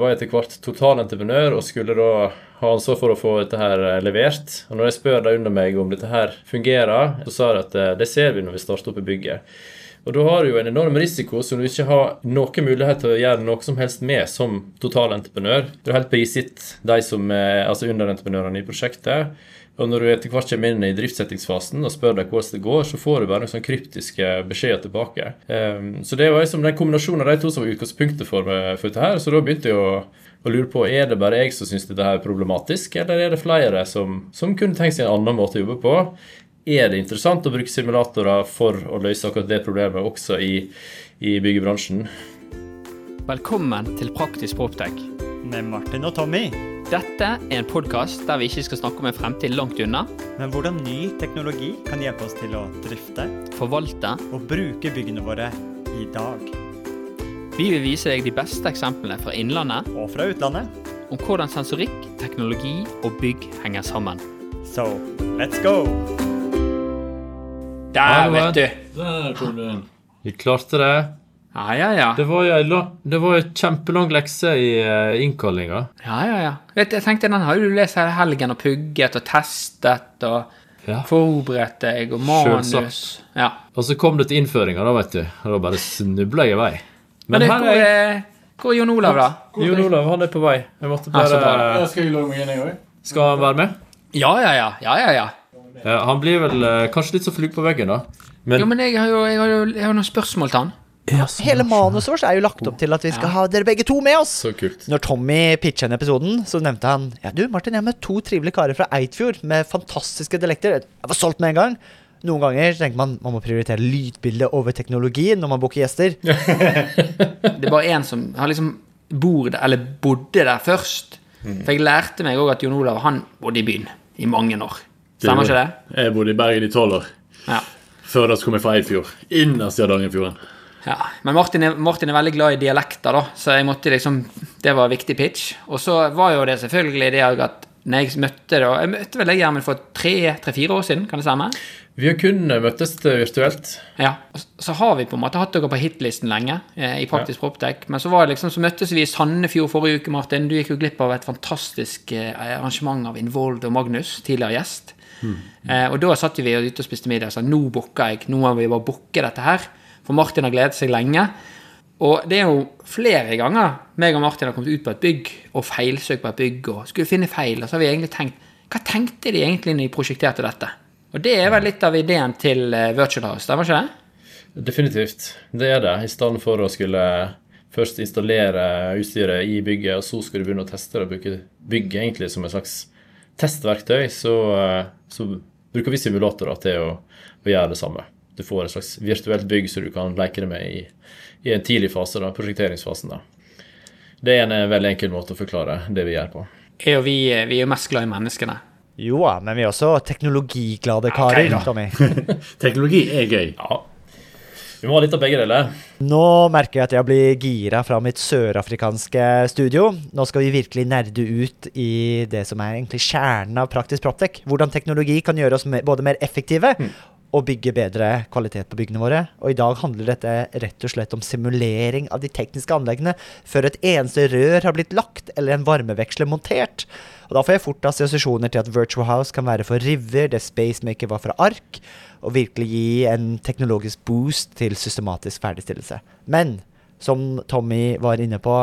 var etter hvert totalentreprenør og skulle da ha ansvar for å få dette her eh, levert. Og når jeg spør de under meg om dette her fungerer, så sa de at eh, det ser vi når vi starter opp i bygget. Og da har du jo en enorm risiko som du ikke har noen mulighet til å gjøre noe som helst med som totalentreprenør. Du er helt prisgitt de som er altså underentreprenørene i prosjektet. Og når du etter hvert kommer inn i driftssettingsfasen og spør deg hvordan det går, så får du bare noen sånn kryptiske beskjeder tilbake. Um, så det var liksom den kombinasjonen av de to som var utgangspunktet for, for dette her. Så da begynte jeg å, å lure på er det bare jeg som syns dette er problematisk, eller er det flere som, som kunne tenkt seg en annen måte å jobbe på? Er det interessant å bruke simulatorer for å løse akkurat det problemet også i, i byggebransjen? Velkommen til Praktisk Proptech. Med Martin og Tommy. Dette er en podkast der vi ikke skal snakke om en fremtid langt unna. Men hvordan ny teknologi kan hjelpe oss til å drifte Forvalte. og bruke byggene våre i dag. Vi vil vise deg de beste eksemplene fra innlandet Og fra utlandet. om hvordan sensorikk, teknologi og bygg henger sammen. So, let's go! Der, vet du. Der kom du inn. Vi klarte det. Ja, ja, ja. Det var jo ei la- det var jo kjempelang lekse i uh, innkallinga. Ja, ja, ja. Vet, du, jeg tenkte, Den har du lest hele helgen og pugget og testet og Ja. forberedt deg og manus. Selvsagt. Ja. Og så kom det til innføringa, da, vet du. Og da bare snubla jeg i vei. Men Men det, her er jeg. hvor er Jon Olav, da? Jon Olav, han er på vei. Jeg måtte bare ja, skal jeg logge meg inn, jeg òg. Skal han være med? Ja, ja, ja. ja, ja, ja. Han blir vel eh, kanskje litt så flue på veggen, da. Men, Jo, men jeg har jo, jeg har jo, jeg har noen spørsmål til han. Hele manuset vårt er jo lagt opp til at vi skal ha dere begge to med oss. så kult. Når Tommy pitcha inn episoden, så nevnte han Ja, du, Martin, jeg har møtt to trivelige karer fra Eidfjord med fantastiske dialekter. Jeg var solgt med en gang. Noen ganger tenker man man må prioritere lydbildet over teknologi når man booker gjester. Det er bare én som har liksom bor der, eller bodde der først. For jeg lærte meg òg at Jon Olav han bodde i byen i mange år. Stemmer ikke det? Jeg bodde i Bergen i tolv år. Ja. Før da kom jeg fra Eidfjord. Innerst i Hardangerfjorden. Ja. Men Martin er, Martin er veldig glad i dialekter, da, så jeg måtte liksom Det var en viktig pitch. Og så var jo det selvfølgelig det at når jeg møtte da Jeg møtte vel deg Gjermund for tre-fire år siden, kan det stemme? Vi har kun møttes virtuelt. Ja, Så har vi på en måte hatt dere på hitlisten lenge eh, i Praktisk Proptech. Men så var det liksom, så møttes vi i Sandefjord forrige uke, Martin. Du gikk jo glipp av et fantastisk eh, arrangement av Involved og Magnus, tidligere gjest. Eh, og da satt vi ute og spiste middag og sa nå booker jeg, nå må vi bare booke dette her. For Martin har gledet seg lenge. Og det er jo flere ganger meg og Martin har kommet ut på et bygg og feilsøkt på et bygg og skulle finne feil. Og så har vi egentlig tenkt Hva tenkte de egentlig når de prosjekterte dette? Og det er vel litt av ideen til eh, Virtual House, stemmer ikke det? Definitivt. Det er det. I stedet for å skulle først installere utstyret i bygget, og så skal du begynne å teste det og bruke bygget egentlig som et slags testverktøy, så, eh, så bruker vi simulatorer til å, å gjøre det samme. Du får et slags virtuelt bygg som du kan leke det med i, i en tidlig fase, da, prosjekteringsfasen. da. Det er en eh, veldig enkel måte å forklare det vi gjør på. Er jo vi, vi er jo mest glad i menneskene. Jo da, men vi er også teknologiglade karer, Okay, Tommy. Teknologi er gøy. Ja. Vi må ha litt av begge deler. Nå merker jeg at jeg blir gira fra mitt sørafrikanske studio. Nå skal vi virkelig nerde ut i det som er egentlig kjernen av Praktisk Proptech. Hvordan teknologi kan gjøre oss både mer effektive og bygge bedre kvalitet på byggene våre. Og i dag handler dette rett og slett om simulering av de tekniske anleggene før et eneste rør har blitt lagt eller en varmeveksler montert. Og da får jeg fort assosiasjoner til at Virtual House kan være for River, det Spacemaker var fra Ark, og virkelig gi en teknologisk boost til systematisk ferdigstillelse. Men som Tommy var inne på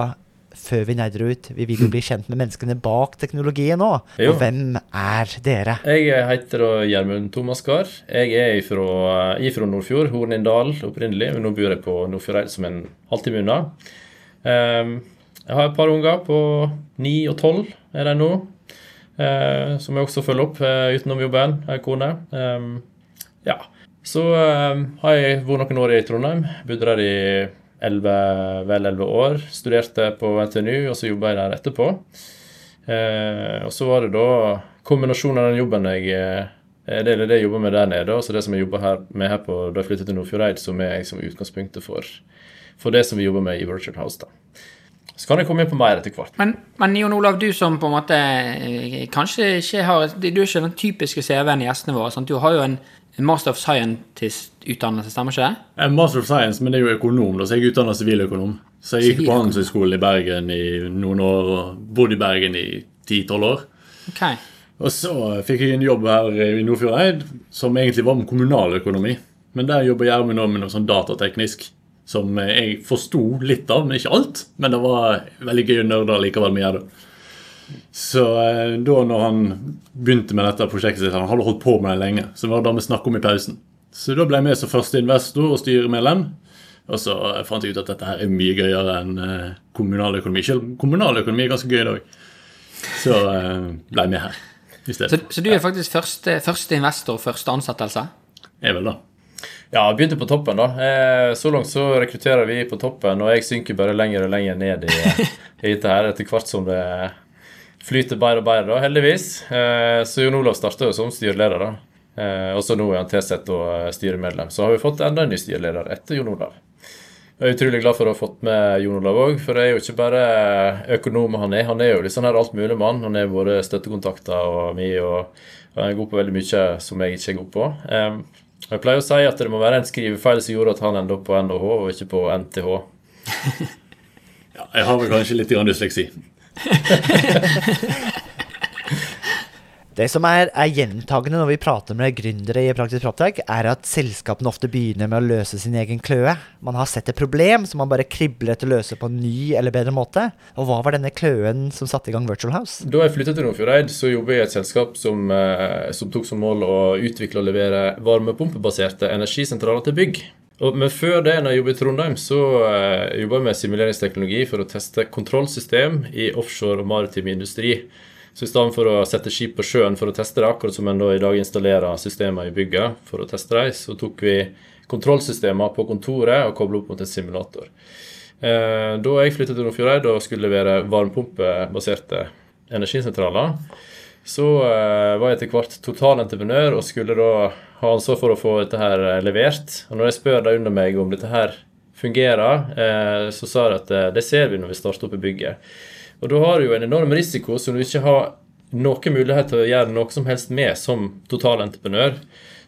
før vi nerder ut, vi vil jo bli kjent med menneskene bak teknologien nå. Og hvem er dere? Jeg heter Gjermund Thomas Gahr. Jeg er ifra, ifra Nordfjord, Hornindal opprinnelig. Men nå bor jeg på Nordfjordeid som en halvtime unna. Ehm, jeg har et par unger på ni og tolv er de nå. eh, som jeg også følger opp eh, utenom jobben. Jeg har kone. Ehm, ja. Så ehm, har jeg vært noen år i Trondheim. Bodde der i 11, vel 11 år. Studerte på NTNU, og så jobba jeg der etterpå. Eh, og så var det da kombinasjonen av den jobben jeg eh, det er det jeg jobber med der nede, og det som jeg jobber her, med her på da jeg flyttet til Nordfjordeid, som er liksom utgangspunktet for, for det som vi jobber med i Virtual House. da. Så kan jeg komme inn på mer etter hvert. Men, men Jon Olav, du som på en måte eh, kanskje ikke har Du er ikke den typiske CV-en i gjestene våre. Sant? Du har jo en, en Master of Scientist-utdannelse, stemmer ikke det? Er Master of Science, men det er jo økonom, da, så jeg er utdannet siviløkonom. Så jeg gikk på. Handelshøyskolen i Bergen i noen år og bodde i Bergen i 10-12 år. Okay. Og så fikk jeg en jobb her i Nordfjordeid som egentlig var med kommunaløkonomi. Men der jobber Gjermund nå med noe sånn datateknisk som jeg forsto litt av, men ikke alt. Men det var veldig gøy å nerde likevel med det. Så eh, da når han begynte med dette prosjektet sitt, han hadde holdt på med det lenge, så det var det vi snakket om i pausen. Så da ble jeg med som første investor og styremedlem. Og så fant jeg ut at dette her er mye gøyere enn kommunal kommunaløkonomi. Selv kommunaløkonomi er ganske gøy i dag. Så eh, ble jeg med her i Så, stedet. så du er faktisk første, første investor, første ansettelse? Jeg vel da. Ja, begynte på toppen, da. Eh, Så langt så rekrutterer vi på toppen, og jeg synker bare lenger og lenger ned i, i dette her etter hvert som det flyter bedre og bedre, da, heldigvis. Eh, Så Jon Olav starta jo som styreleder, da. Eh, Og så nå er han tilsatt og eh, styremedlem. Så har vi fått enda en ny styreleder etter Jon Olav. Jeg er utrolig glad for å ha fått med Jon Olav òg, for det er jo ikke bare økonom han er. Han er jo litt sånn her altmuligmann. Han er våre støttekontakter og mi, og han er god på veldig mye som jeg ikke er god på. Jeg pleier å si at det må være en skrivefeil som gjorde at han endte opp på NHH og ikke på NTH. Ja, jeg har vel kanskje litt dysleksi. Det som er, er gjentagende når vi prater med gründere i Praktisk Proptech, er at selskapene ofte begynner med å løse sin egen kløe. Man har sett et problem som man bare kribler etter å løse på en ny eller bedre måte. Og hva var denne kløen som satte i gang Virtual House? Da jeg flyttet til Nordfjordeid, så jobbet jeg i et selskap som, eh, som tok som mål å utvikle og levere varmepumpebaserte energisentraler til bygg. Men før det, når jeg jobbet i Trondheim, så uh, jobba jeg med simuleringsteknologi for å teste kontrollsystem i offshore og maritim industri. Så i stedet for å sette skip på sjøen for å teste det, akkurat som en da i dag installerer systemer i bygget for å teste dem, så tok vi kontrollsystemer på kontoret og kobla opp mot en simulator. Uh, Da jeg flyttet til Nordfjordeid og skulle levere varmepumpebaserte energisentraler, så uh, var jeg etter hvert totalentreprenør og skulle da ha ansvar for å få dette her eh, levert. Og når jeg spør de under meg om dette her fungerer, uh, så sa de at uh, det ser vi når vi starter opp i bygget. Og da har du jo en enorm risiko som du ikke har noen mulighet til å gjøre noe som helst med som totalentreprenør.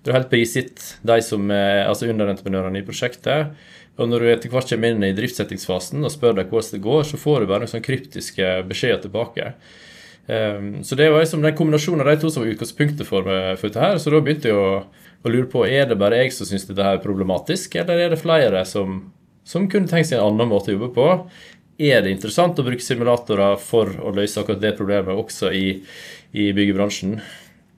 Du er helt prisgitt de som er altså underentreprenørene i prosjektet. Og når du etter hvert kommer inn i driftssettingsfasen og spør deg hvordan det går, så får du bare noen sånn kryptiske beskjeder tilbake. Um, så det var liksom den kombinasjonen av de to som var utgangspunktet for, eh, for dette her. Så da begynte jeg å, å lure på er det bare jeg som syns dette er problematisk, eller er det flere som, som kunne tenkt seg en annen måte å jobbe på? Er det interessant å bruke simulatorer for å løse akkurat det problemet også i, i byggebransjen?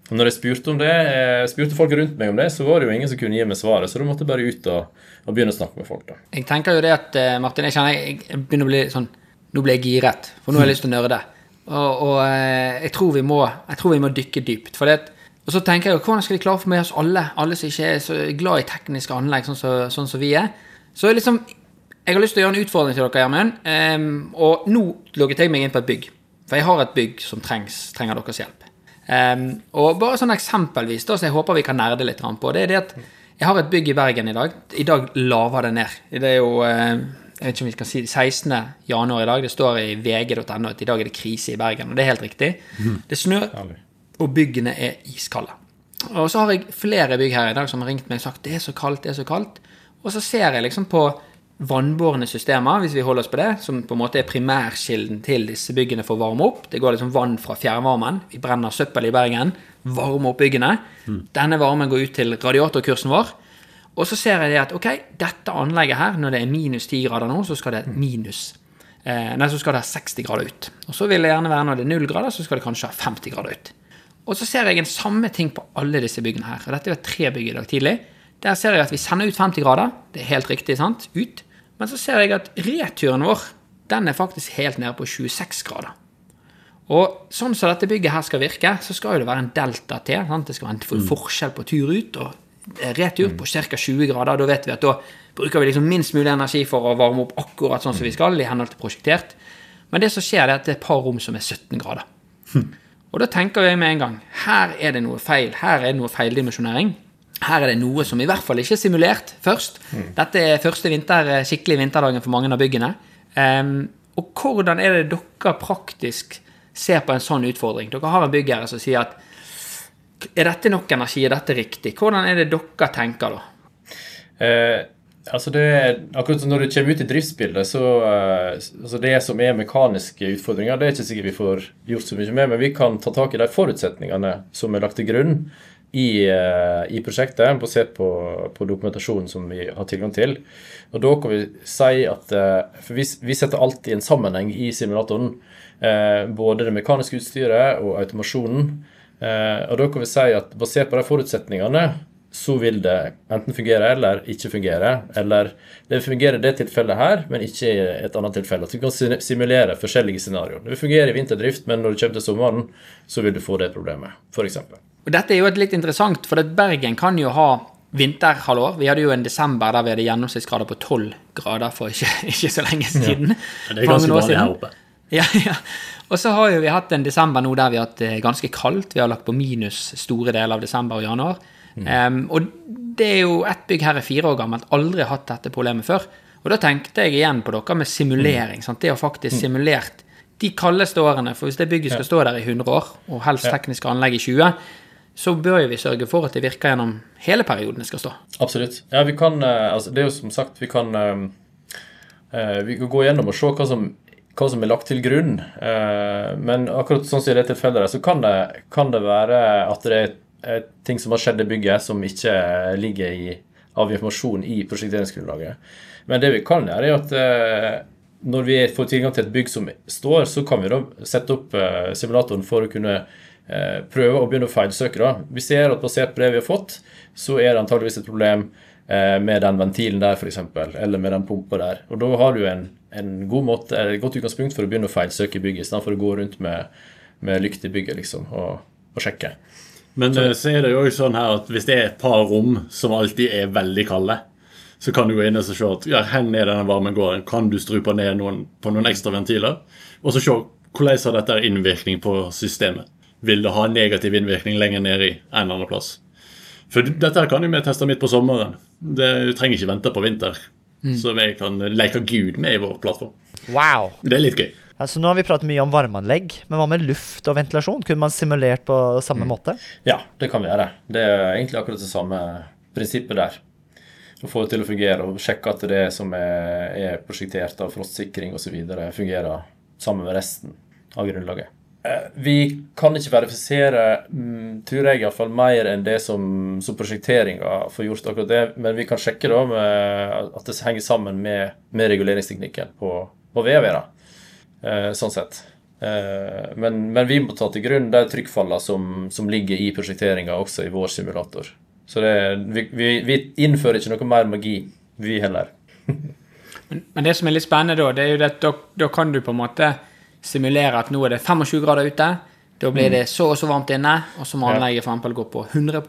Og når jeg spurte om det, jeg spurte folk rundt meg om det, så var det jo ingen som kunne gi meg svaret. Så da måtte jeg bare ut og, og begynne å snakke med folk. da. Jeg tenker jo det at, eh, Martin, jeg kjenner jeg, begynner å bli sånn Nå ble jeg giret, for nå har jeg lyst til å nerde. Og, og eh, jeg, tror vi må, jeg tror vi må dykke dypt. For det, og så tenker jeg jo, hvordan skal vi klare å få med oss alle? Alle som ikke er så glad i tekniske anlegg, sånn som sånn så vi er. Så liksom, jeg har lyst til å gjøre en utfordring til dere, Gjermund. Um, og nå logget jeg meg inn på et bygg. For jeg har et bygg som trengs, trenger deres hjelp. Um, og bare sånn eksempelvis, da, så jeg håper vi kan nerde litt på, det er det at jeg har et bygg i Bergen i dag. I dag laver det ned. Det er jo eh, jeg vet ikke om vi skal si det, 16. januar i dag. Det står i vg.no at i dag er det krise i Bergen. Og det er helt riktig. Det snør, og byggene er iskalde. Og så har jeg flere bygg her i dag som har ringt meg og sagt det er så kaldt, det er så kaldt. Og så ser jeg liksom på vannbårne systemer, hvis vi holder oss på det, som på en måte er primærkilden til disse byggene for å varme opp. Det går liksom vann fra fjernvarmen. Vi brenner søppel i Bergen. Varmer opp byggene. Denne varmen går ut til radiatorkursen vår. Og så ser jeg det at ok, dette anlegget her, når det er minus 10 grader nå, så skal det minus eh, Nei, så skal det 60 grader ut. Og så vil det gjerne være når det er 0 grader, så skal det kanskje ha 50 grader ut. Og så ser jeg en samme ting på alle disse byggene her. Og dette er tre bygg i dag tidlig. Der ser jeg at vi sender ut 50 grader. Det er helt riktig, sant? Ut. Men så ser jeg at returen vår, den er faktisk helt nede på 26 grader. Og sånn som dette bygget her skal virke, så skal jo det være en delta til. Sant? Det skal være en forskjell på tur ut og retur på ca. 20 grader. Da vet vi at da bruker vi liksom minst mulig energi for å varme opp akkurat sånn som vi skal, i henhold til prosjektert. Men det som skjer, er at det er et par rom som er 17 grader. Og da tenker jeg med en gang her er det noe feil. Her er det noe feildimensjonering. Her er det noe som i hvert fall ikke er simulert først. Dette er første vinter, skikkelig vinterdagen for mange av byggene. Um, og hvordan er det dere praktisk ser på en sånn utfordring? Dere har en byggherre som sier at er dette nok energi, er dette riktig? Hvordan er det dere tenker da? Eh, Altså det, akkurat Når du kommer ut i driftsbildet, så eh, altså det som er mekaniske utfordringer, det er ikke sikkert vi får gjort så mye med, men vi kan ta tak i de forutsetningene som er lagt til grunn i, eh, i prosjektet, basert på, på, dokumentasjonen som vi har tilgang til. Og da kan vi si at uh, For vi, vi, setter alltid en sammenheng i simulatoren. både det mekaniske utstyret og automasjonen. Og da kan vi si at basert på de forutsetningene så vil det enten fungere eller ikke fungere. Eller det fungerer i det tilfellet her, men ikke i et annet tilfelle. At du kan simulere forskjellige scenarioer. Det vil fungere i vinterdrift, men når du kommer til sommeren, så vil du få det problemet, f.eks. Dette er jo litt interessant, for Bergen kan jo ha vinterhalvår. Vi hadde jo en desember der vi hadde gjennomsnittsgrader på 12 grader for ikke, ikke så lenge siden. Ja, det er ganske vanlig her oppe. Ja, ja. Og så har jo vi hatt en desember nå der vi har hatt det ganske kaldt. Vi har lagt på minus store deler av desember og januar. Um, og det er jo ett bygg her er fire år gammelt, aldri hatt dette problemet før. Og da tenkte jeg igjen på dere med simulering. Sant? Det å faktisk mm. simulert de kaldeste årene. For hvis det bygget skal stå der i 100 år, og helst tekniske anlegg i 20, så bør vi sørge for at det virker gjennom hele perioden det skal stå. Absolutt. Ja, vi kan eh, altså, Det er jo som sagt Vi kan, um vi kan gå gjennom og se hva som, hva som er lagt til grunn. Uh, men akkurat sånn som i det tilfellet så kan det, kan det være at det er Eh, ting som har skjedd i bygget som ikke ligger i, av informasjon i prosjekteringsgrunnlaget. Men det vi kan gjøre, er at eh, når vi får tilgang til et bygg som står, så kan vi da sette opp eh, simulatoren for å kunne prøve å begynne å feilsøke. da. Vi ser at basert på det vi har fått, så er det antageligvis et problem med den ventilen der, f.eks., eller med den pumpa der. Og da har du en, en god måte, et godt utgangspunkt for å begynne å feilsøke bygget, istedenfor å gå rundt med, med lykt i bygget liksom, og, og sjekke. Men så, så er det jo sånn her at hvis det er et par rom som alltid er veldig kalde, så kan du gå inn og se at ja, hvor er denne varmen går. Kan du strupe ned noen, på noen ekstra ventiler? Og så se hvordan har dette innvirkning på systemet. Vil det ha negativ innvirkning lenger ned i en eller annen plass? For dette kan jo vi teste midt på sommeren. Det, du trenger ikke vente på vinter. Mm. som jeg kan leke Gud med i vår plattform. Wow. Det er litt gøy. Altså, nå har vi pratet mye om varmeanlegg, men hva med luft og ventilasjon? Kunne man simulert på samme mm. måte? Ja, det kan vi gjøre. Det er egentlig akkurat det samme prinsippet der. Å få det til å fungere og sjekke at det som er, er prosjektert av frostsikring osv., fungerer sammen med resten av grunnlaget. Eh, vi kan ikke verifisere, mm, tror jeg iallfall, mer enn det som, som prosjekteringa får gjort. akkurat det, Men vi kan sjekke da at det henger sammen med, med reguleringsteknikken på, på VV. Eh, sånn sett. Eh, men, men, vi må ta til grunn de trykkfallene som, som ligger i prosjekteringa også i vår simulator. Så det, vi, vi, vi, innfører ikke noe mer magi, vi heller. men, men, det som er litt spennende, da, det er jo at da, kan du på en måte simulere at nå er det 25 grader ute. Da blir mm. det så og så varmt inne, og så må anlegget for eksempel gå på 100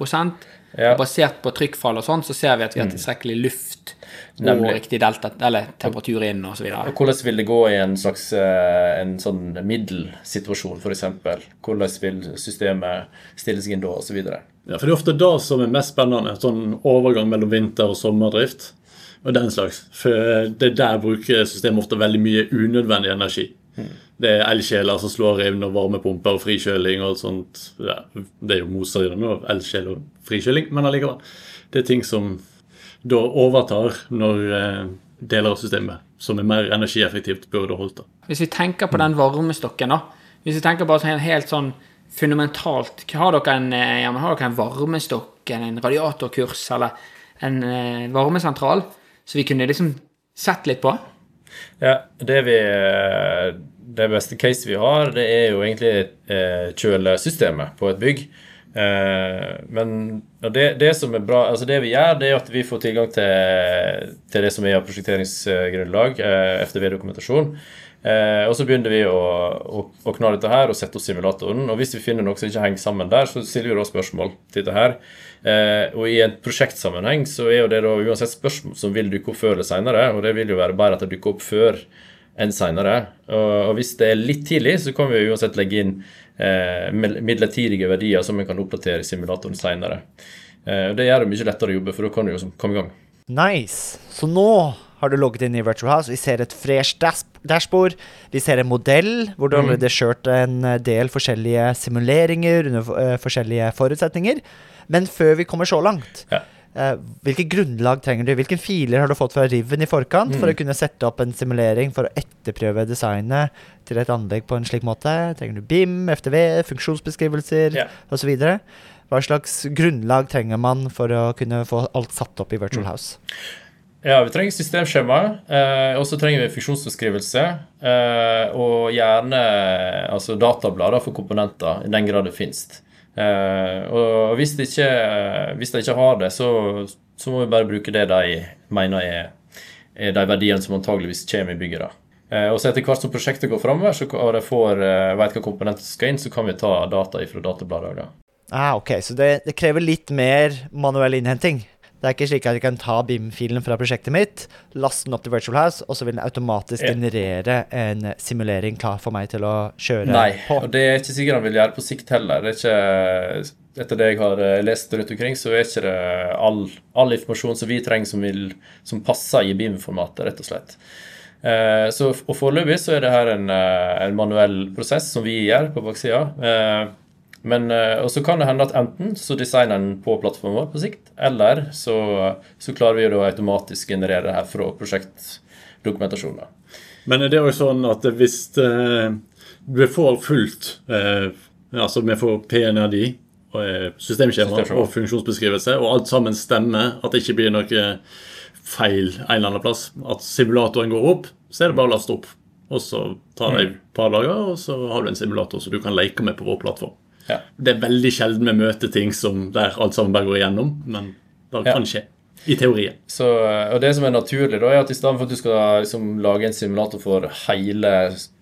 ja. Basert på trykkfall og sånn, så ser vi at vi har mm. tilstrekkelig luft og riktig delta, eller temperatur inn osv. Hvordan vil det gå i en slags eh, en sånn middelsituasjon, f.eks.? Hvordan vil systemet stille seg inn da, osv.? Ja, for det er ofte det som er mest spennende. Sånn overgang mellom vinter- og sommerdrift og den slags. For det der bruker systemet ofte veldig mye unødvendig energi. Det er eldsjeler som slår inn, og varmepumper og frikjøling og alt sånt. Ja, det er jo motstridende med eldsjel og frikjøling, men allikevel. Det er ting som da overtar når eh, deler av systemet som er mer energieffektivt, burde holdt. da. Hvis vi tenker på den varmestokken, da. Hvis vi tenker på en helt sånn fundamentalt Har dere en, eh, ja, har dere en varmestokk, en radiatorkurs eller en eh, varmesentral, så vi kunne liksom sett litt på? Ja, det vi Det beste case vi har, det er jo egentlig eh, kjølesystemet på et bygg. Eh, men det, det, som er bra, altså det vi gjør, det er at vi får tilgang til, til det som er av prosjekteringsgrunnlag, eh, FDV-dokumentasjon. Eh, og så begynner vi å, å, å kna dette her og sette opp simulatoren. Og hvis vi finner noe som ikke henger sammen der, så stiller vi da spørsmål til dette her. Eh, og i en prosjektsammenheng så er jo det da uansett spørsmål som vil dukke opp før eller seinere. Og det vil jo være bare at det dukker opp før enn seinere. Og, og, hvis det er litt tidlig, så kan vi jo uansett legge inn eh, midlertidige verdier som vi kan oppdatere i simulatoren seinere. Eh, det gjør det mye lettere å jobbe, for da kan du jo komme i gang. Nice. Så nå har du logget inn i Virtual House. Vi ser et fresh dashbord. Vi ser en modell hvor du mm. allerede har kjørt en del forskjellige simuleringer under uh, forskjellige forutsetninger. Men før vi kommer så langt, ja. Eh, hvilke grunnlag trenger du? Hvilke filer har du fått fra Riven i forkant for å kunne sette opp en simulering for å etterprøve designet til et anlegg på en slik måte? Trenger du BIM, FTV, funksjonsbeskrivelser Ja. osv.? Hva slags grunnlag trenger man for å kunne få alt satt opp i Virtual House? Ja, vi trenger systemskjema, eh, og så trenger vi funksjonsbeskrivelse. Eh, og gjerne altså datablader for komponenter, i den grad det finnes. Eh, og hvis de, ikke, hvis de ikke har det, så, så må vi bare bruke det de mener er, er de verdiene som antageligvis kommer i bygget. da. Eh, og så etter hvert som prosjektet går framover, og de får eh, vet hva komponenter som skal inn, så kan vi ta data fra databladet. da. Ah, ok, Så det, det krever litt mer manuell innhenting. Det er ikke slik at jeg kan ta BIM-filen fra prosjektet mitt, laste den opp til Virtual House, og så vil den automatisk generere en simulering klar for meg til å kjøre Nei, på. og det er ikke sikkert han vil gjøre på sikt heller. Det er ikke, etter det jeg har eh, lest rundt omkring, så er ikke det all, all informasjon som vi trenger som, vil, som passer i BIM-formatet, rett og slett. Eh, så, og Foreløpig så er det her en, eh, en manuell prosess som vi gjør på baksida. Eh, men eh, og så kan det hende at enten så designer den på plattformen vår på sikt, eller så, så klarer vi å automatisk generere det her fra prosjektdokumentasjoner. Men er det òg sånn at hvis eh, du får fullt eh, Altså vi får PNRD, eh, systemskjema Systemskjema. og funksjonsbeskrivelse, og alt sammen stemmer, at det ikke blir noe feil en eller annen plass, at simulatoren går opp, så er det bare å laste opp. Og så tar det et par dager, og så har du en simulator som du kan leke med på vår plattform. Ja. Det er veldig sjelden vi møter ting som der alt sammen bare går igjennom, men det kan skje. I teorien. Så, og det som er naturlig, da, er at i stedet for at du skal liksom, lage en simulator for hele,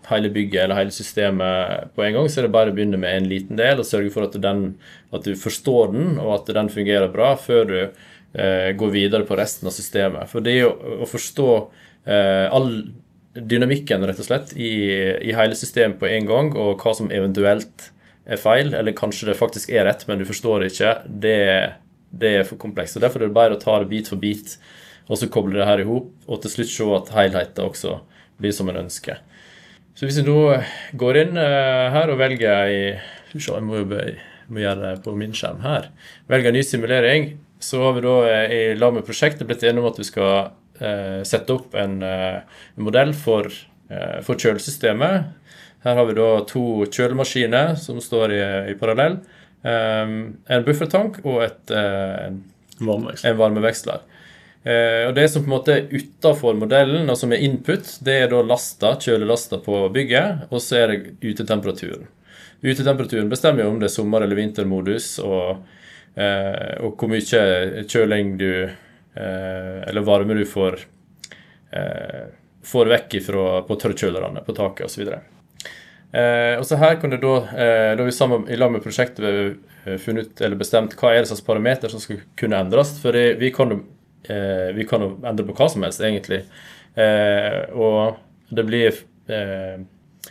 hele bygget eller hele systemet på en gang, så er det bare å begynne med en liten del og sørge for at, den, at du forstår den, og at den fungerer bra, før du eh, går videre på resten av systemet. For det å, å forstå eh, all dynamikken, rett og slett, i, i hele systemet på en gang, og hva som eventuelt er feil, eller kanskje det faktisk er rett, men du forstår det ikke, det, det er for komplekst. og Derfor er det bedre å ta det bit for bit, og så koble det her i hop, og til slutt se at helheten også blir som en ønsker. Så hvis vi nå går inn eh, her og velger i jeg må må gjøre det på min skjerm her. Velger en ny simulering, så har vi da eh, i lag med prosjektet blitt enige om at vi skal eh, sette opp en, eh, modell for, eh, for kjølesystemet. Her har vi da to kjølemaskiner som står i, i parallell. Um, en buffertank og et, uh, en en varmeveksler. Uh, og Det som på en måte er utafor modellen, og som er input, det er da lasta, kjølelasta på bygget, og så er det utetemperaturen. Utetemperaturen bestemmer jo om det er sommer- eller vintermodus, og, uh, og hvor mye kjøling du Eller varme du får, får vekk ifra, på tørrkjølerne på taket osv. Eh, og så her kan du da, eh, da vi sammen, I lag med prosjektet har funnet ut, eller bestemt hva er det slags parameter som skal kunne endres. For eh, vi kan jo endre på hva som helst, egentlig. Eh, og det blir eh,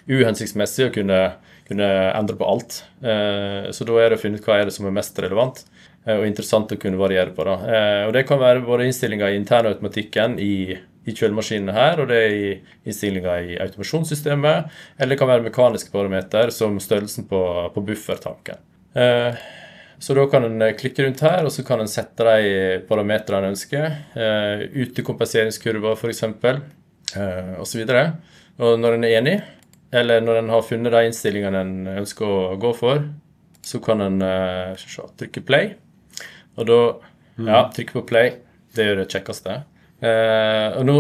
uhensiktsmessig å kunne, kunne endre på alt. Eh, så da er det å finne ut hva er det som er mest relevant eh, og interessant å kunne variere på. Da. Eh, og Det kan være både innstillinger i internautomatikken i, i kjølemaskinene her, og det er i innstillinger i automasjonssystemet, eller det kan være mekaniske parameter som størrelsen på, på buffertanken. Eh, så da kan en klikke rundt her, og så kan en sette de parametrene en ønsker. Eh, Utekompenseringskurver, f.eks., eh, osv. Når en er enig, eller når en har funnet de innstillingene en ønsker å gå for, så kan en eh, trykke play. Og da Ja, trykke på play. Det jo det kjekkeste. Eh, og nå,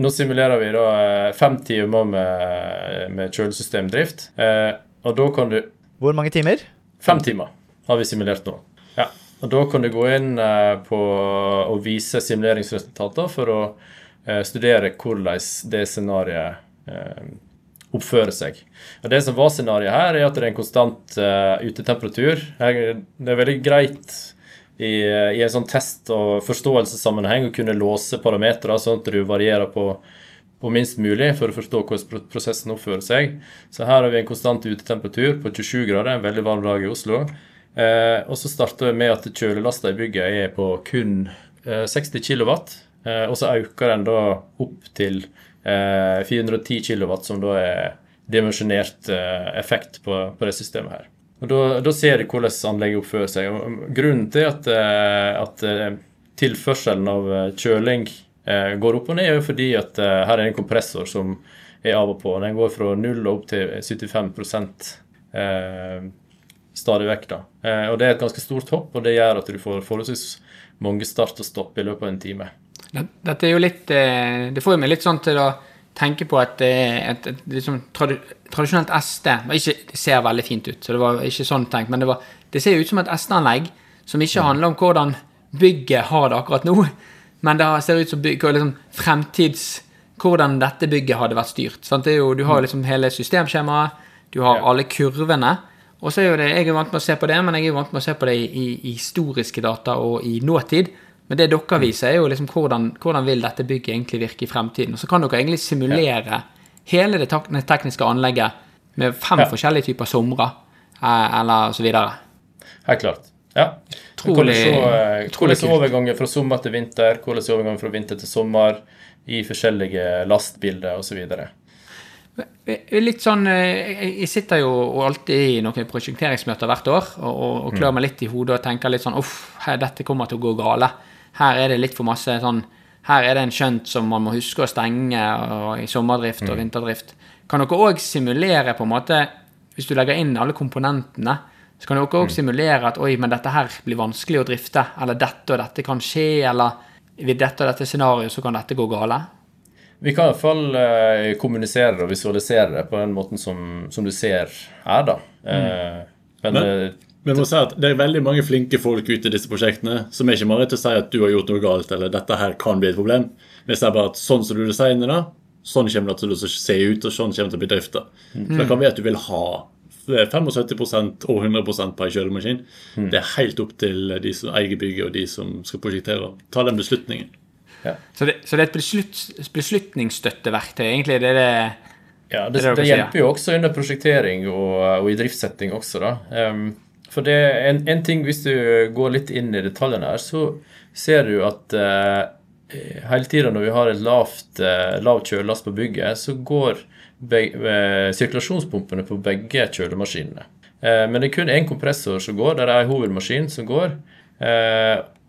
nå simulerer vi da eh, fem timer med, med kjølesystemdrift. Eh, og da kan du Hvor mange timer? Fem timer har vi simulert nå. Ja. Og Da kan du gå inn eh, på og vise simuleringsresultater for å eh, studere hvordan det scenarioet eh, oppfører seg. Og Det som var scenarioet her, er at det er en konstant utetemperatur. Det er veldig greit i, i en sånn test- og forståelsessammenheng å kunne låse parametere, sånn at du varierer på på minst mulig for å forstå hvordan prosessen oppfører seg. Så her har vi en konstant utetemperatur på 27 grader, en veldig varm dag i Oslo. Eh, og så starter vi med at kjølelasta i bygget er på kun eh, 60 kW. Eh, og så øker den da opp til eh, 410 kW, som da er dimensjonert eh, effekt på, på det systemet her. Og Da, ser du hvordan anlegget oppfører seg. Og Grunnen til at, eh, at eh, tilførselen av eh, kjøling går opp og ned, er jo fordi at her er en kompressor som er av og på. Den går fra 0 og opp til 75 eh, stadig vekk. da. Og Det er et ganske stort hopp, og det gjør at du får forholdsvis mange start og stopp i løpet av en time. Dette er jo litt Det får meg litt sånn til å tenke på at eh, et, et liksom tradi tradisjonelt SD ikke, Det ser veldig fint ut, så det var ikke sånn tenkt, men det, var, det ser jo ut som et SD-anlegg som ikke handler om hvordan bygget har det akkurat nå, men det ser ut som bygg, liksom, fremtids Hvordan dette bygget hadde vært styrt. Jo, du har liksom hele systemskjemaet, du har Ja. alle kurvene. Og så er jo det, Jeg er vant med å se på det, men jeg er vant med å se på det i, i, i historiske data og i nåtid. Men det dere viser, er jo liksom hvordan, hvordan vil dette bygget egentlig virke i fremtiden. Og så kan dere egentlig simulere hele det tekniske anlegget med fem Ja. forskjellige typer somre, eh, eller så videre. Helt klart. Ja. Utrolig- Hvordan er eh, utrolig overgangen fra sommer til vinter, hvordan overgangen fra vinter til sommer i forskjellige lastbilder osv. Litt sånn, eh, jeg- sitter jo alltid i noen prosjekteringsmøter hvert år og, og, og klør meg litt i hodet og tenker litt sånn Uff, dette kommer til å gå gale. Her er det litt for masse sånn Her er det en skjønt som man må huske å stenge og, i sommerdrift og vinterdrift. Kan dere òg simulere, på en måte, hvis du legger inn alle komponentene, så kan dere òg simulere at oi, men dette her blir vanskelig å drifte, eller dette og dette kan skje, eller ved dette og dette scenarioet så kan dette gå gale. Vi kan i hvert fall eh, kommunisere og visualisere det på den måten som, som du ser her, da. Eh, men Men- eh, Men jeg må si at det er veldig mange flinke folk ute i disse prosjektene som er ikke bare til å si at du har gjort noe galt, eller dette her kan bli et problem. Vi sier bare at sånn som du designer det, sånn kommer det til å se ut, og sånn kommer det til å bli drifta. Mm. Da kan vi at du vil ha 75% og 100% på en kjølemaskin. Det er helt opp til de som eier bygget, og de som skal prosjektere. Ta den beslutningen. Så det, så det er et beslut, beslutningsstøtteverktøy, egentlig. Det er det Ja, det, Det det hjelper jo også under prosjektering og, og i driftssetting også, da. Em, for det er en, en ting, hvis du går litt inn i detaljene her, så ser du at uh, hele tida når vi har et lavt, uh, lav kjølelast på bygget, så går eh, sirkulasjonspumpene på begge kjølemaskinene. Men det er kun én kompressor som går, det er en hovedmaskin som går.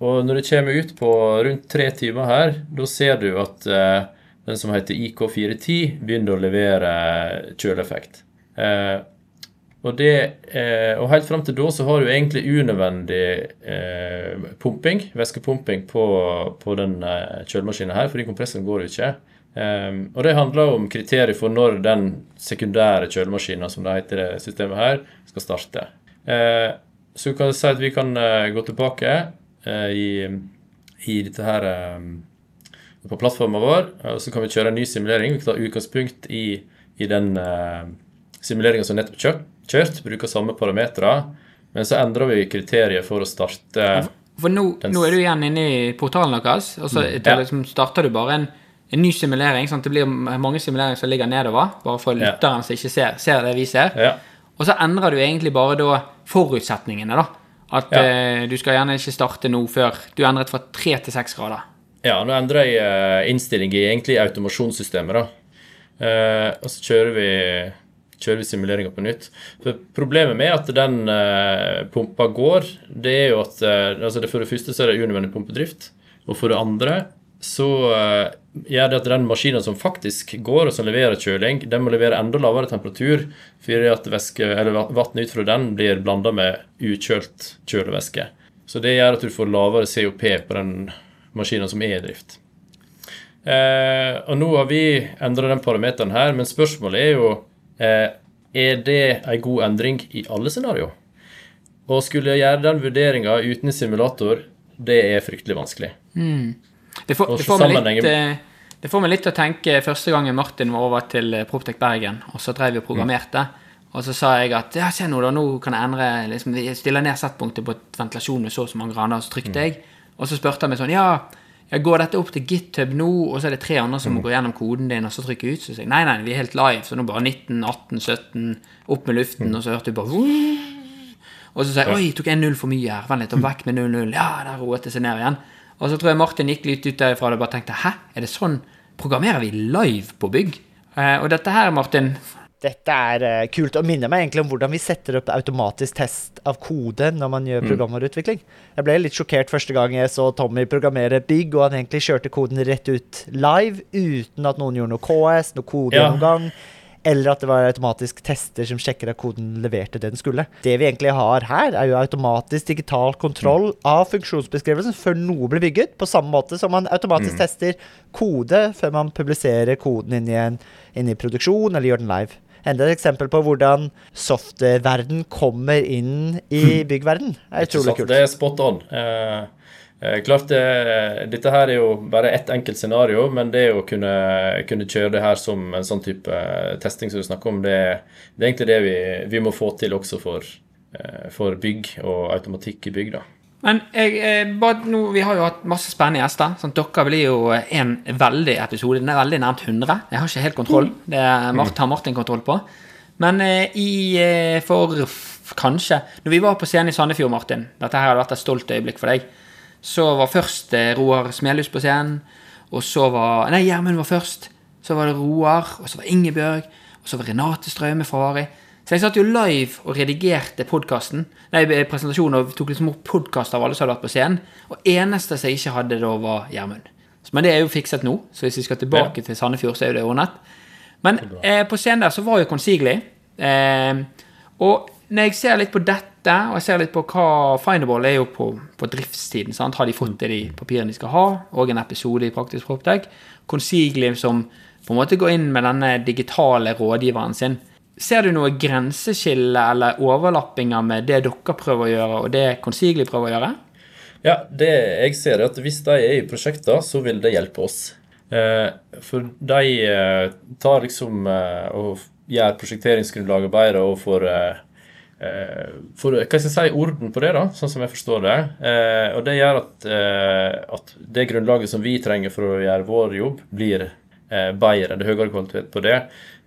Og når det kommer ut på rundt tre timer her, da ser du at den som heter IK410, begynner å levere kjøleeffekt. Eh, og, det, eh, og helt fram til da så har du egentlig unødvendig eh, pumping, væskepumping på, på den eh, kjølemaskinen her, fordi kompressoren går jo ikke. Eh, og det handler om kriterier for når den sekundære kjølemaskinen, som det heter det systemet her, skal starte. Eh, så kan si at vi kan eh, gå tilbake eh, i, i dette her på plattformen vår, og så kan vi kjøre en ny simulering. Vi kan ta utgangspunkt i, i den uh, simuleringen som nettopp kjørt, kjørt, bruker samme parametere, men så endrer vi kriteriet for å starte For nå, nå er du igjen inne i portalen deres, og så Ja. da liksom starter du bare en, en ny simulering. sånn at Det blir mange simuleringer som ligger nedover, bare for Ja. lytteren som ikke ser, ser det vi ser. Ja. Og så endrer du egentlig bare da forutsetningene, da. At Ja. eh, du skal gjerne ikke starte nå før Du endret fra tre til seks grader. Ja, nå endrer jeg eh, innstilling i egentlig automasjonssystemet, da. Eh, og så kjører vi, kjører vi simuleringa på nytt. For Problemet med at den uh, pumpa går, det er jo at uh, altså det For det første så er det unødvendig pumpedrift. Og for det andre så uh, gjør det at den maskinen som faktisk går, og som leverer kjøling, den må levere enda lavere temperatur fordi at væske, eller vann ut fra den blir blanda med ukjølt kjølevæske. Så det gjør at du får lavere COP på den maskinen som er i drift. Eh, og nå har vi endra den parameteren her, men spørsmålet er jo Er det en god endring i alle scenario? Og skulle jeg gjøre den vurderinga uten simulator, det er fryktelig vanskelig. Det får, det, får meg litt, eh, det får meg litt til å tenke første gangen Martin var over til eh, Proptech Bergen, og så drev vi og programmerte. Og så sa jeg at ja, se nå, da, nå kan jeg endre liksom, Jeg stiller ned settpunktet på ventilasjon med så og så mange grader, og så trykte jeg. Og så spurte han meg sånn Ja, jeg går dette opp til GitHub nå, og så er det tre andre som må gå gjennom koden din, og så trykker ut. Så sier jeg nei, nei, vi er helt live, så nå bare 19, 18, 17, opp med luften, og så hørte du bare og så sier jeg oi, tok jeg null for mye her. Vent litt, og vekk med 0-0. Ja, der roet det seg ned igjen. Og så tror jeg Martin gikk litt ut derfra og bare tenkte hæ, er det sånn programmerer vi live på bygg? Eh, og dette her, Martin, Dette er eh, kult og minner meg egentlig om hvordan vi setter opp automatisk test av kode når man gjør programvareutvikling. Jeg ble litt sjokkert første gang jeg så Tommy programmere bygg, og han egentlig kjørte koden rett ut live uten at noen gjorde noe KS, noe kodegjennomgang. Eller at det var automatisk tester som sjekker at koden leverte det den skulle. Det vi egentlig har her, er jo automatisk digital kontroll av funksjonsbeskrivelsen før noe blir bygget, på samme måte som man automatisk tester kode før man publiserer koden inn i, en, inn i produksjon eller gjør den live. Enda et eksempel på hvordan software-verden kommer inn i byggverden. Det er utrolig kult. Det er spot on. Eh, eh, klart det, Dette her er jo bare ett enkelt scenario, men det å kunne, kunne kjøre det her som en sånn type eh, testing som du snakker om, det, det er egentlig det vi, vi må få til også for, eh, for bygg og automatikk i bygg. da. Men jeg, eh, bare nå, vi har jo hatt masse spennende gjester. Sånn, dere blir jo en veldig episode. Den er veldig nærmt 100. Jeg har ikke helt kontroll. Det er Mart, har Martin kontroll på. Men eh, i eh, for kanskje Når vi var på scenen i Sandefjord, Martin Dette her hadde vært et stolt øyeblikk for deg. Så var først eh, Roar Smelhus på scenen. Og så var Nei, Gjermund var først. Så var det Roar. Og så var Ingebjørg. Og så var Renate Straume fra Vari. Så jeg satt jo live og redigerte podkasten. Nei, presentasjonen og tok liksom opp podkast av alle som hadde vært på scenen. Og eneste som jeg ikke hadde da, var Gjermund. Men det er jo fikset nå, så hvis vi skal tilbake til Sandefjord, så er jo det ordnet. Men eh, på scenen der så var jo Consigli. Eh, og når jeg ser litt på dette, og jeg ser litt på hva Finable er jo på, på driftstiden. Sant? Har de fått det de papirene de skal ha? Og en episode i Praktisk Proptech. Consigli som på en måte går inn med denne digitale rådgiveren sin. Ser du noe grenseskille eller overlappinger med det dere prøver å gjøre, og det Consigli prøver å gjøre? Ja, det jeg ser er at hvis de er i prosjekter, så vil det hjelpe oss. Eh, for de eh, tar liksom eh, og gjør prosjekteringsgrunnlaget bedre og får for, hva skal jeg si, orden på det, da, sånn som jeg forstår det. Og det gjør at, at det grunnlaget som vi trenger for å gjøre vår jobb, blir eh, bedre. Det er høyere kvalitet på det.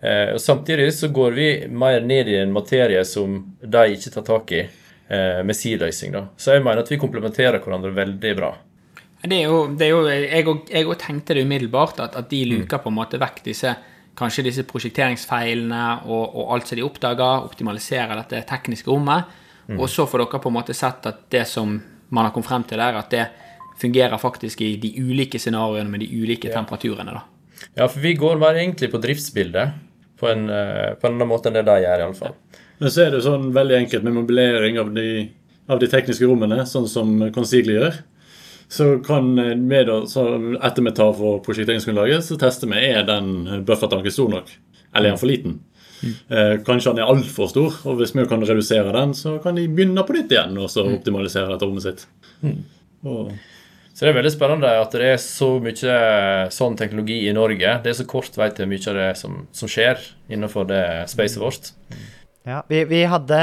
Eh, og Samtidig så går vi mer ned i en materie som de ikke tar tak i eh, med sin løsning. da. Så jeg mener at vi komplementerer hverandre veldig bra. Det er jo, det er jo jeg, og, tenkte det umiddelbart, at, at de luker på en måte vekk disse kanskje disse prosjekteringsfeilene og, og alt som de oppdager, optimaliserer dette tekniske rommet. Og så får dere på en måte sett at det som man har kommet frem til der, at det fungerer faktisk i de ulike scenarioene med de ulike temperaturene. da. Ja, for vi går bare egentlig på driftsbildet på en, eh, på en annen måte enn det de gjør, iallfall. Men så er det sånn veldig enkelt med mobilering av de, av de tekniske rommene, sånn som Consigli gjør. Så kan vi da, så etter vi tar for prosjekteringsgrunnlaget, så tester vi er den buffertanken stor nok. Eller er den for liten. Eh, kanskje den er altfor stor, og hvis vi kan redusere den, så kan de begynne på nytt igjen og så optimalisere dette rommet sitt. Og, Så det er veldig spennende at det er så mye sånn teknologi i Norge. Det er så kort vei til mye av det som, som skjer innenfor det spacet vårt. Ja, vi, vi hadde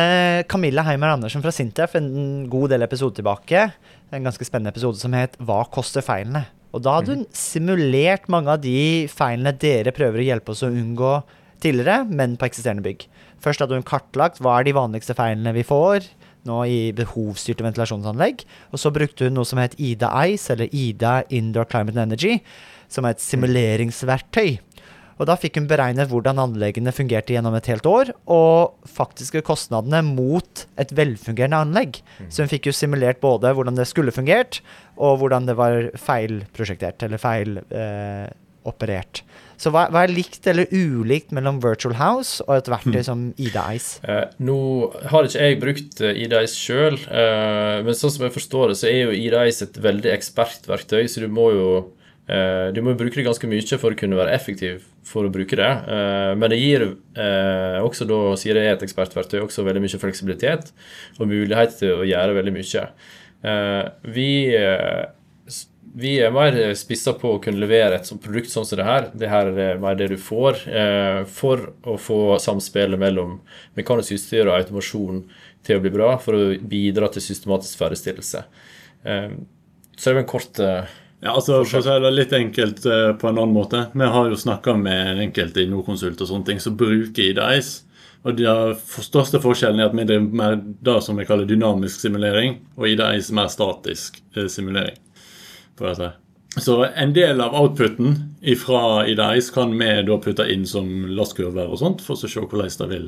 Camilla Heimer Andersen fra Sintef en god del episoder tilbake. En ganske spennende episode som het 'Hva koster feilene?' Og da hadde hun simulert mange av de feilene dere prøver å hjelpe oss å unngå tidligere, men på eksisterende bygg. Først hadde hun kartlagt hva er de vanligste feilene vi får nå i behovsstyrte ventilasjonsanlegg. Og så brukte hun noe som het Ida Ice, eller Ida Indoor Climate and Energy, som er et simuleringsverktøy. Og da fikk hun beregnet hvordan anleggene fungerte gjennom et helt år, og faktiske kostnadene mot et velfungerende anlegg. Så hun fikk jo simulert både hvordan det skulle fungert, og hvordan det var feilprosjektert, eller feiloperert. Så hva, hva er likt eller ulikt mellom Virtual House og et verktøy som Ida Ice? Eh, nå har ikke jeg brukt eh, Ida-Ice sjøl, eh, men sånn som jeg forstår det, så er jo Ida-Ice et veldig ekspertverktøy, så du må jo eh, du må bruke det ganske mye for å kunne være effektiv for å bruke det. Eh, men det gir eh, også, da, sier det er et ekspertverktøy, også veldig mye fleksibilitet og mulighet til å gjøre veldig mye. Eh, vi vi er mer spissa på å kunne levere et sånt produkt sånn som det her. Det her er mer det du får eh, for å få samspillet mellom mekanisk utstyr og automasjon til å bli bra, for å bidra til systematisk ferdigstillelse. Eh, så det er en kort eh, ja, altså, for å si det litt enkelt eh, på en annen måte. Vi har jo snakka med enkelte i Nordkonsult og sånne ting som bruker IDICE. Og Den største forskjellen er at vi driver med det som vi kaller dynamisk simulering, og IDICE mer statisk eh, simulering. På dette. Så en del av outputen fra IDICE kan vi da putte inn som lastkurver og sånt, for å se hvordan det vil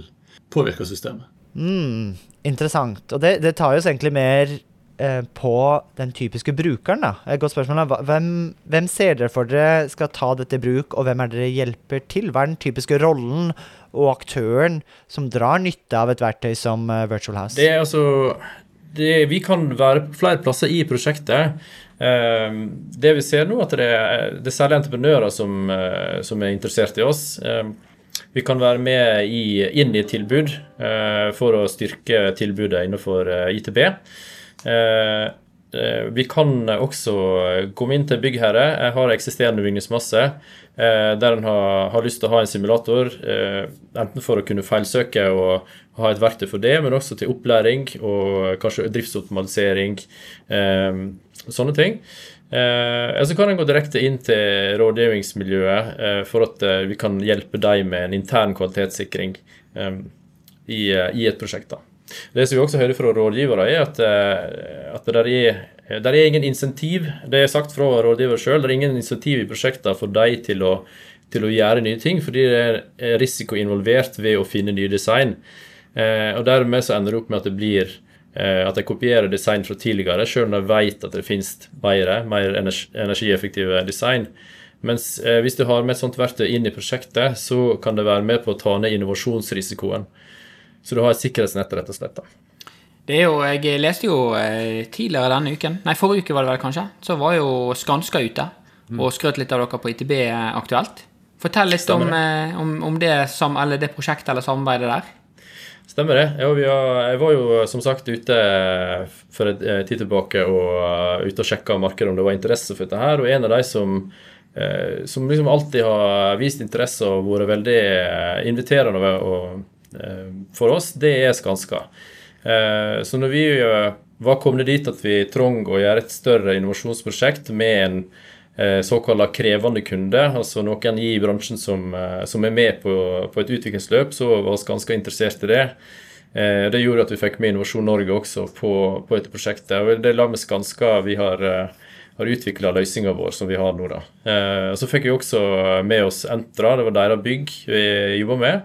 påvirke systemet. Mm, interessant. Og det, det tar oss egentlig mer eh, på den typiske brukeren, da. Et godt spørsmål. Hvem, hvem ser dere for dere skal ta dette i bruk, og hvem er dere hjelper til? Hva er den typiske rollen og aktøren som drar nytte av et verktøy som eh, Virtual House? Det er altså det, Vi kan være flere plasser i prosjektet. Eh, det vi ser nå, at det er, det er særlig entreprenører som, eh, som er interessert i oss. Eh, vi kan være med i, inn i tilbud eh, for å styrke tilbudet innenfor eh, ITB. Eh, vi kan også komme inn til byggherre. Jeg har eksisterende bygningsmasse eh, der en har, har lyst til å ha en simulator, eh, enten for å kunne feilsøke og ha et verktøy for det, men også til opplæring og kanskje driftsoptimalisering. Sånne ting. Så kan en gå direkte inn til rådgivningsmiljøet for at vi kan hjelpe dem med en intern kvalitetssikring i, i et prosjekt. da. Det som vi også hører fra rådgivere, er at, eh, at det er, er ingen insentiv. Det er sagt fra rådgiver sjøl. Det er ingen insentiv i prosjektene for dem til til å gjøre nye ting, fordi det er risiko involvert ved å finne nye design. Eh, og Dermed så ender det opp med at det blir eh, at de kopierer design fra tidligere, sjøl om de vet at det finnes bedre, mer energi, energieffektive design. Mens hvis du har med et sånt verktøy inn i prosjektet, så kan det være med på å ta ned innovasjonsrisikoen. Så du har et sikkerhetsnett, rett og slett. da. Det er jo, Jeg leste jo eh, tidligere denne uken, nei forrige uke var det vel kanskje, så var jo Skanska ute og skrøt litt av dere på ITB Aktuelt. Fortell litt om, eh, om, om det, eller det prosjektet eller samarbeidet der. Stemmer det. Jeg var jo som sagt ute for en eh, tid tilbake og ute og sjekka markedet om det var interesse for dette her. Og en av de som, eh, som liksom alltid har vist interesse og vært veldig eh, inviterende og, eh, for oss, det er Skanska. Eh, så når vi eh, var kommet dit at vi trong å gjøre et større innovasjonsprosjekt med en eh, såkalt krevende kunde, altså noen i bransjen som, eh, som er med på, på et utviklingsløp, så var vi ganske interessert i det. Eh, Det gjorde at vi fikk med Innovasjon Norge også på, på dette prosjektet. og Det la med Skanska vi har, eh, har utvikla løsninga vår som vi har nå. da. Eh, Så fikk vi også med oss Entra, det var deres bygg vi jobba med.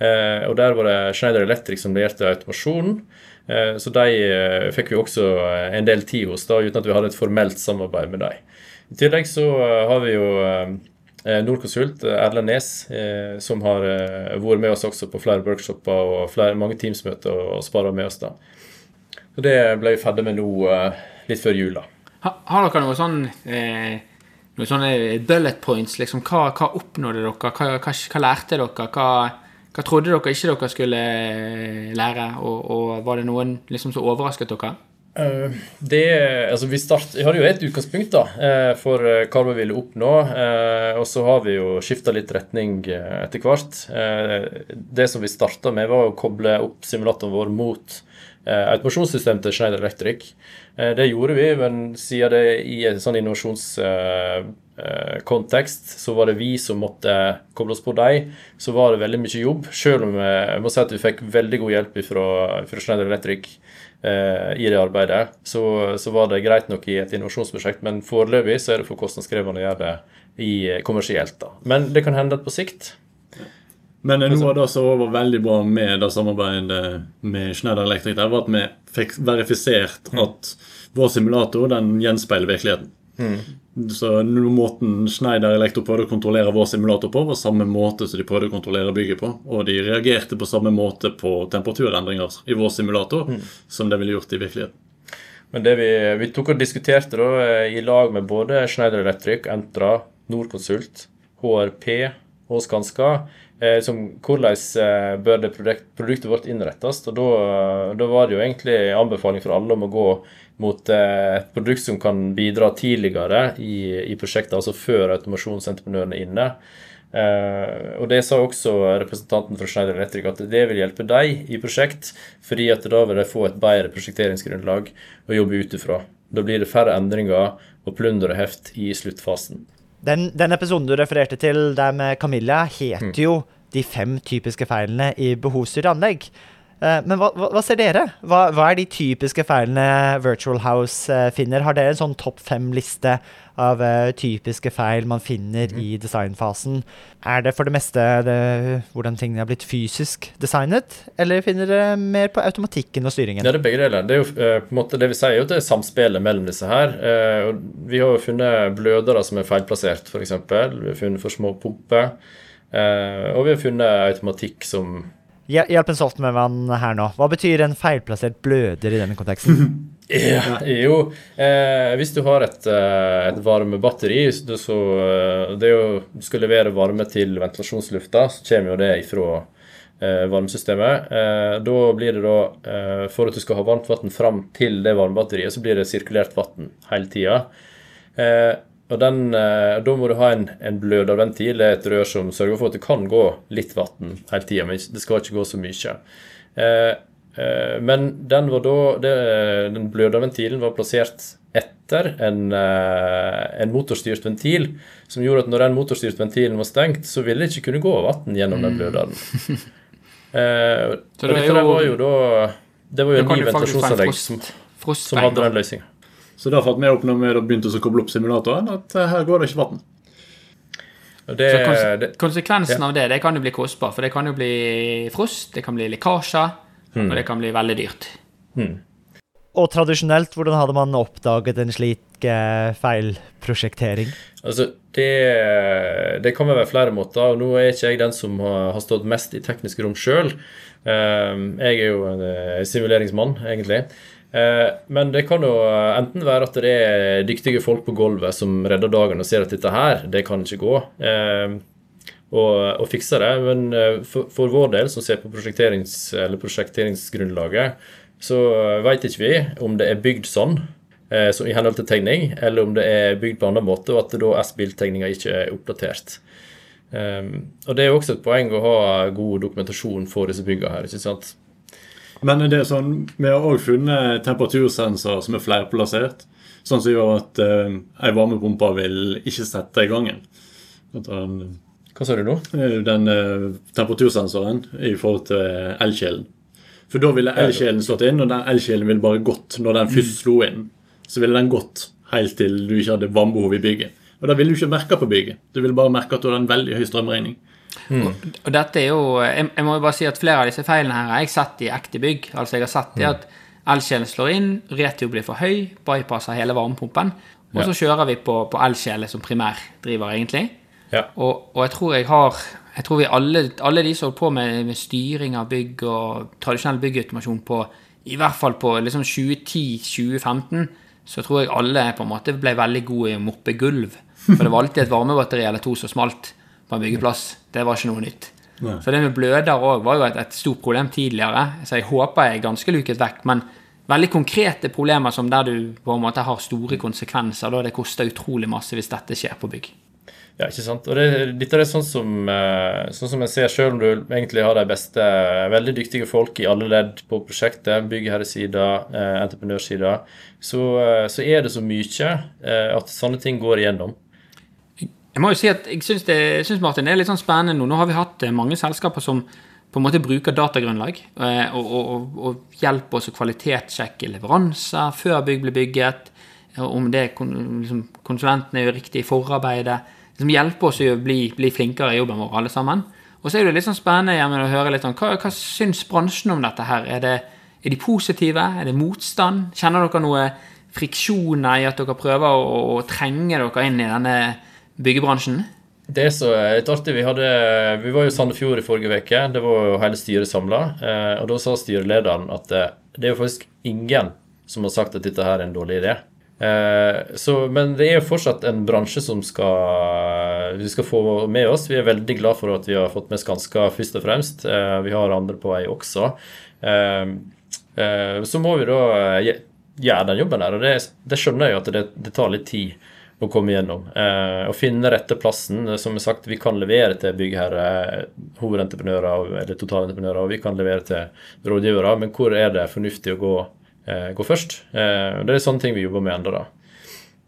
Eh, og Der var det Schneider Electric som lærte automasjonen. Eh, Så de eh, fikk vi også en del tid hos, da, uten at vi hadde et formelt samarbeid med dem. I tillegg så har vi jo Norconsult, eh, Erlend Nes, som har vært med oss også på flere workshoper og flere, mange Teams-møter og, spara med oss. da. Så Det ble vi ferdig med nå litt før jul. da. Ha, har dere noe sånn eh, noen sånne bullet points? liksom, Hva, hva oppnådde dere? Hva, hva, hva lærte dere? Hva, hva trodde dere ikke dere skulle eh, lære? Og, og var det noen liksom som overrasket dere? Eh, Det, altså vi, start, vi hadde jo et utgangspunkt da, eh, for hva vi ville oppnå, og så har vi jo skifta litt retning etter hvert. Det som vi starta med, var å koble opp simulatoren vår mot automasjonssystem til Schneider Electric. Eh, Det gjorde vi, men siden det i en sånn innovasjonskontekst så var det vi som måtte koble oss på dem, så var det veldig mye jobb. Selv om eh, jeg må si at vi fikk veldig god hjelp fra, fra Schneider Electric eh, i det arbeidet, så, så var det greit nok i et innovasjonsprosjekt, men foreløpig så er det for kostnadskrevende å gjøre det i, kommersielt. da. Men det kan hende at på sikt Men eh, noe av det som var veldig bra med det samarbeidet med Schneider Electric, der, var at vi fikk verifisert at vår simulator den gjenspeiler virkeligheten. Så måten Schneider Electric prøvde å kontrollere vår simulator på, var samme måte som de prøvde å kontrollere bygget på. Og de reagerte på samme måte på temperaturendringer i vår simulator som det ville gjort i virkeligheten. Men det vi, vi tok og diskuterte da, eh, i lag med både Schneider Electric, Entra, Norconsult, HRP og Skanska, som hvordan eh, bør det produkt, produktet vårt innrettes. Og da, da var det jo egentlig anbefaling for alle om å gå mot eh, et produkt som kan bidra tidligere i, i prosjektet, altså før automasjonsentreprenøren er inne. Uh, og Det sa også representanten fra Schneider Electric at det vil hjelpe deg i prosjekt, fordi at da vil de få et bedre prosjekteringsgrunnlag å jobbe ut ifra. Da blir det færre endringer og plunder og heft i sluttfasen. Den, den episoden du refererte til der med Camilla, heter jo 'De fem typiske feilene i behovsstyrte anlegg'. Eh, Men hva, hva, ser dere? Hva, hva er de typiske feilene Virtual House eh, finner? Har dere en sånn topp fem-liste av eh, typiske feil man finner i designfasen? Er det for det meste det, hvordan tingene er blitt fysisk designet, eller finner dere mer på automatikken og styringen? Ja, det er begge deler. Det er jo på en måte det vi sier, jo at det er samspillet mellom disse her. Vi har jo funnet blødere som er feilplassert, f.eks. Vi har funnet for små pumper. Eh, og vi har funnet automatikk som Hjelp en en med vann her nå. Hva betyr en feilplassert bløder i denne konteksten? Ja, jo, eh, hvis du har et, eh, et varmebatteri, så, eh, det jo, du skal levere varme til ventilasjonslufta, så kommer jo det ifra eh, varmesystemet. Eh, da blir det da, for at du skal ha varmt vann fram til det varmebatteriet, så blir det sirkulert vann hele tida. Eh, og den, eh, da må du ha en, en bløderventil, er et rør som sørger for at det kan gå litt vann hele tida, men det skal ikke gå så mye. Eh, eh, men den, var da, det, den bløderventilen var plassert etter en, eh, en motorstyrt ventil, som gjorde at når den motorstyrte ventilen var stengt, så ville det ikke kunne gå vann gjennom den bløderen. Eh, og Så det er dette jo- var jo da Det var jo en ny ventilasjonsanlegg som, som hadde den løsninga. Så da fant vi opp når vi da begynte å koble opp simulatoren, at eh, her går det ikke vann. Det, Så kons det, konsekvensen av det det kan jo bli kostbar, for det kan jo bli frost, det kan bli lekkasjer, Hmm. og det kan bli veldig dyrt. Og tradisjonelt, hvordan hadde man oppdaget en slik eh, feilprosjektering? Altså, det, det kan være flere måter. og Nå er ikke jeg den som har, stått mest i teknisk rom sjøl. jeg er jo en eh, simuleringsmann, egentlig. Eh, men det kan jo enten være at det er dyktige folk på gulvet som redder dagen og ser at dette her, det kan ikke gå. eh, og, og fikser det. Men eh, for, for vår del, som ser på prosjekterings, eller prosjekteringsgrunnlaget, så veit ikke vi om det er bygd sånn, eh, så i henhold til tegning, eller om det er bygd på annen måte, og at da S-biltegninga ikke er oppdatert. Og det er jo også et poeng å ha god dokumentasjon for disse byggene her, ikke sant? Men det er sånn, vi har òg funnet temperatursensorer som er flerplassert. Sånn som gjør at uh, ei varmepumpe vil ikke sette i gangen. Den, Hva sa du nå? eh, den uh, temperatursensoren i forhold til elkjelen. For da ville elkjelen slått inn, og den elkjelen ville bare gått når den først slo inn. Så ville den gått helt til du ikke hadde vannbehov i bygget. Og da ville du ikke merke på bygget. Du ville bare merke at du hadde en veldig høy strømregning. Og dette er jo jeg, jeg må jo bare si at flere av disse feilene her har jeg sett i ekte bygg. Altså jeg har sett det at elkjelen slår inn, retio blir for høy, bypasser hele varmepumpen, og så kjører vi på, på elkjele som primærdriver, egentlig. Ja. Og, og jeg tror jeg har Jeg tror vi alle, alle de som holdt på med, med styring av bygg og tradisjonell byggautomasjon på I hvert fall på liksom 2010-2015, så tror jeg alle på en måte ble veldig gode i å moppe gulv. For det var alltid et varmebatteri eller to som smalt på en byggeplass. Det var ikke noe nytt. Nei. Så det med bløder òg var jo et, et stort problem tidligere. Så jeg håper jeg er ganske luket vekk. Men veldig konkrete problemer som der du på en måte har store konsekvenser, da det koster utrolig masse hvis dette skjer på bygg. Ja, ikke sant? Og det, dette er sånn som, eh, sånn som jeg ser, selv om du egentlig har de beste, veldig dyktige folk i alle ledd på prosjektet, byggherresida, eh, entreprenørsida, så, eh, så er det så mye at sånne ting går igjennom. Jeg må jo si at jeg syns, det, jeg syns Martin, det er litt sånn spennende nå. Nå har vi hatt eh, mange selskaper som på en måte bruker datagrunnlag eh, og, og, og, og hjelper oss å kvalitetssjekke leveranser før bygg blir bygget. Om det liksom, konsulentene gjør riktig i forarbeidet. Liksom hjelper oss å bli, bli flinkere i jobben vår, alle sammen. Og så er det litt sånn spennende Gjermund, å høre litt om hva, hva syns bransjen om dette her? Er, det, er de positive? Er det motstand? Kjenner dere noe friksjoner i at dere prøver å, å trenge dere inn i denne byggebransjen? Det er så litt artig. Vi, hadde, vi var jo i Sandefjord i forrige uke. Det var jo hele styret samla. Eh, og da sa styrelederen at eh, det er jo faktisk ingen som har sagt at dette her er en dårlig idé. Eh, så, men det er jo fortsatt en bransje som skal, vi skal få med oss. Vi er veldig glad for at vi har fått med Skanska først og fremst. Vi har andre på vei også. Så må vi da gjøre den jobben der. Og det, det skjønner jeg jo at det, det tar litt tid å komme gjennom. Eh, finne rette plassen. Eh, Som sagt, vi kan levere til byggherre, hovedentreprenører eller totalentreprenører, og vi kan levere til rådgivere, men hvor er det fornuftig å gå, eh, gå først? Eh, det er sånne ting vi jobber med ennå, da.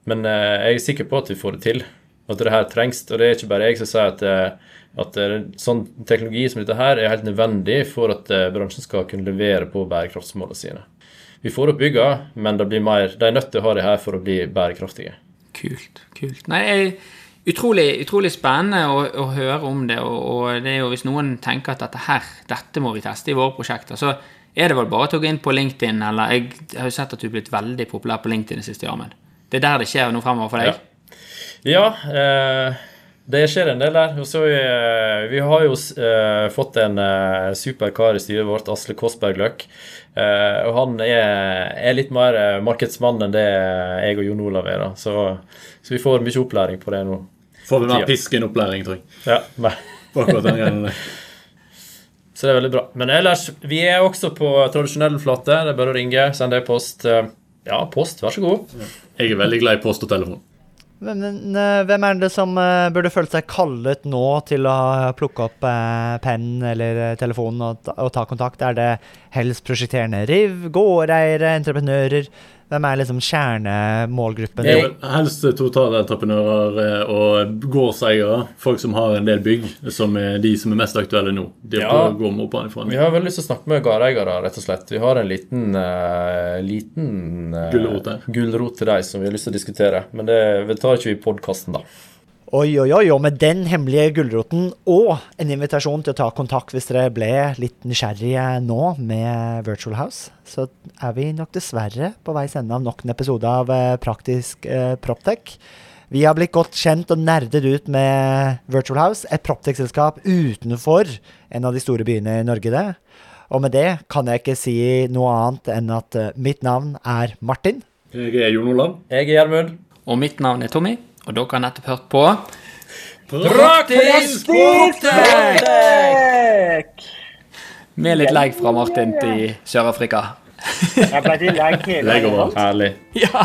Men eh, jeg er sikker på at vi får det til. At det her trengs. Og det er ikke bare jeg som sier at eh, At sånn teknologi som dette her er helt nødvendig for at bransjen skal kunne levere på bærekraftsmålene sine. Vi får opp bygga, men det blir mer, de er nødt til å ha det her for å bli bærekraftige. Kult. kult. Nei, utrolig, utrolig spennende å, å høre om det. Og, og det er jo hvis noen tenker at dette her, dette må vi teste i våre prosjekter, så er det vel bare å gå inn på LinkedIn, eller jeg har jo sett at du er blitt veldig populær på LinkedIn det siste, Jarmund. Det er der det skjer noe fremover for deg? Ja, eh, det skjer en del der. Og så eh, Vi har jo eh, fått en eh, super kar i styret vårt, Asle Kåssberg Løk. Og han er, er, litt mer markedsmann enn det jeg og Jon Olav er. da. Så, så, vi får mye opplæring på det nå. Får vi mer pisken-opplæring, tror jeg. Ja, men. Så det er veldig bra. Men ellers, vi er også på tradisjonell flate. Det er bare å ringe, sende e-post. Ja, post, vær så god. Jeg er veldig glad i post og telefon. Men, eh, hvem er det som uh, burde føle seg kallet nå til å plukke opp pennen penn eller telefonen og, ta kontakt? Er det helst prosjekterende RIV, gårdeiere, entreprenører? Hvem er liksom kjernemålgruppen? Det er helst totalentreprenører eh, og gårdseiere. Folk som har en del bygg, som er de som er mest aktuelle nå. Ja, vi har veldig lyst til å snakke med gårdeiere, rett og slett. Vi har en liten, uh, liten uh, gulrot til deg som vi har lyst til å diskutere. Men det, vi tar ikke vi i podkasten, da. Oi, oi, oi. Og med den hemmelige gulroten og en invitasjon til å ta kontakt hvis dere ble litt nysgjerrige nå med Virtual House, så er vi nok dessverre på veis ende av nok en episode av eh, Praktisk eh, Proptech. Vi har blitt godt kjent og nerdet ut med Virtual House, et Proptech-selskap utenfor en av de store byene i Norge. det. Og med det kan jeg ikke si noe annet enn at uh, mitt navn er Martin. Jeg er Jon Olav. Jeg er Gjermund. Og mitt navn er Tommy. Og dere har nettopp hørt på Praktisk Sportek! Med litt legg fra Martin til Sør-Afrika. Jeg ble til legg hele veien. Herlig. Ja.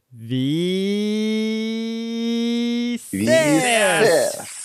Vi ses! Vi ses!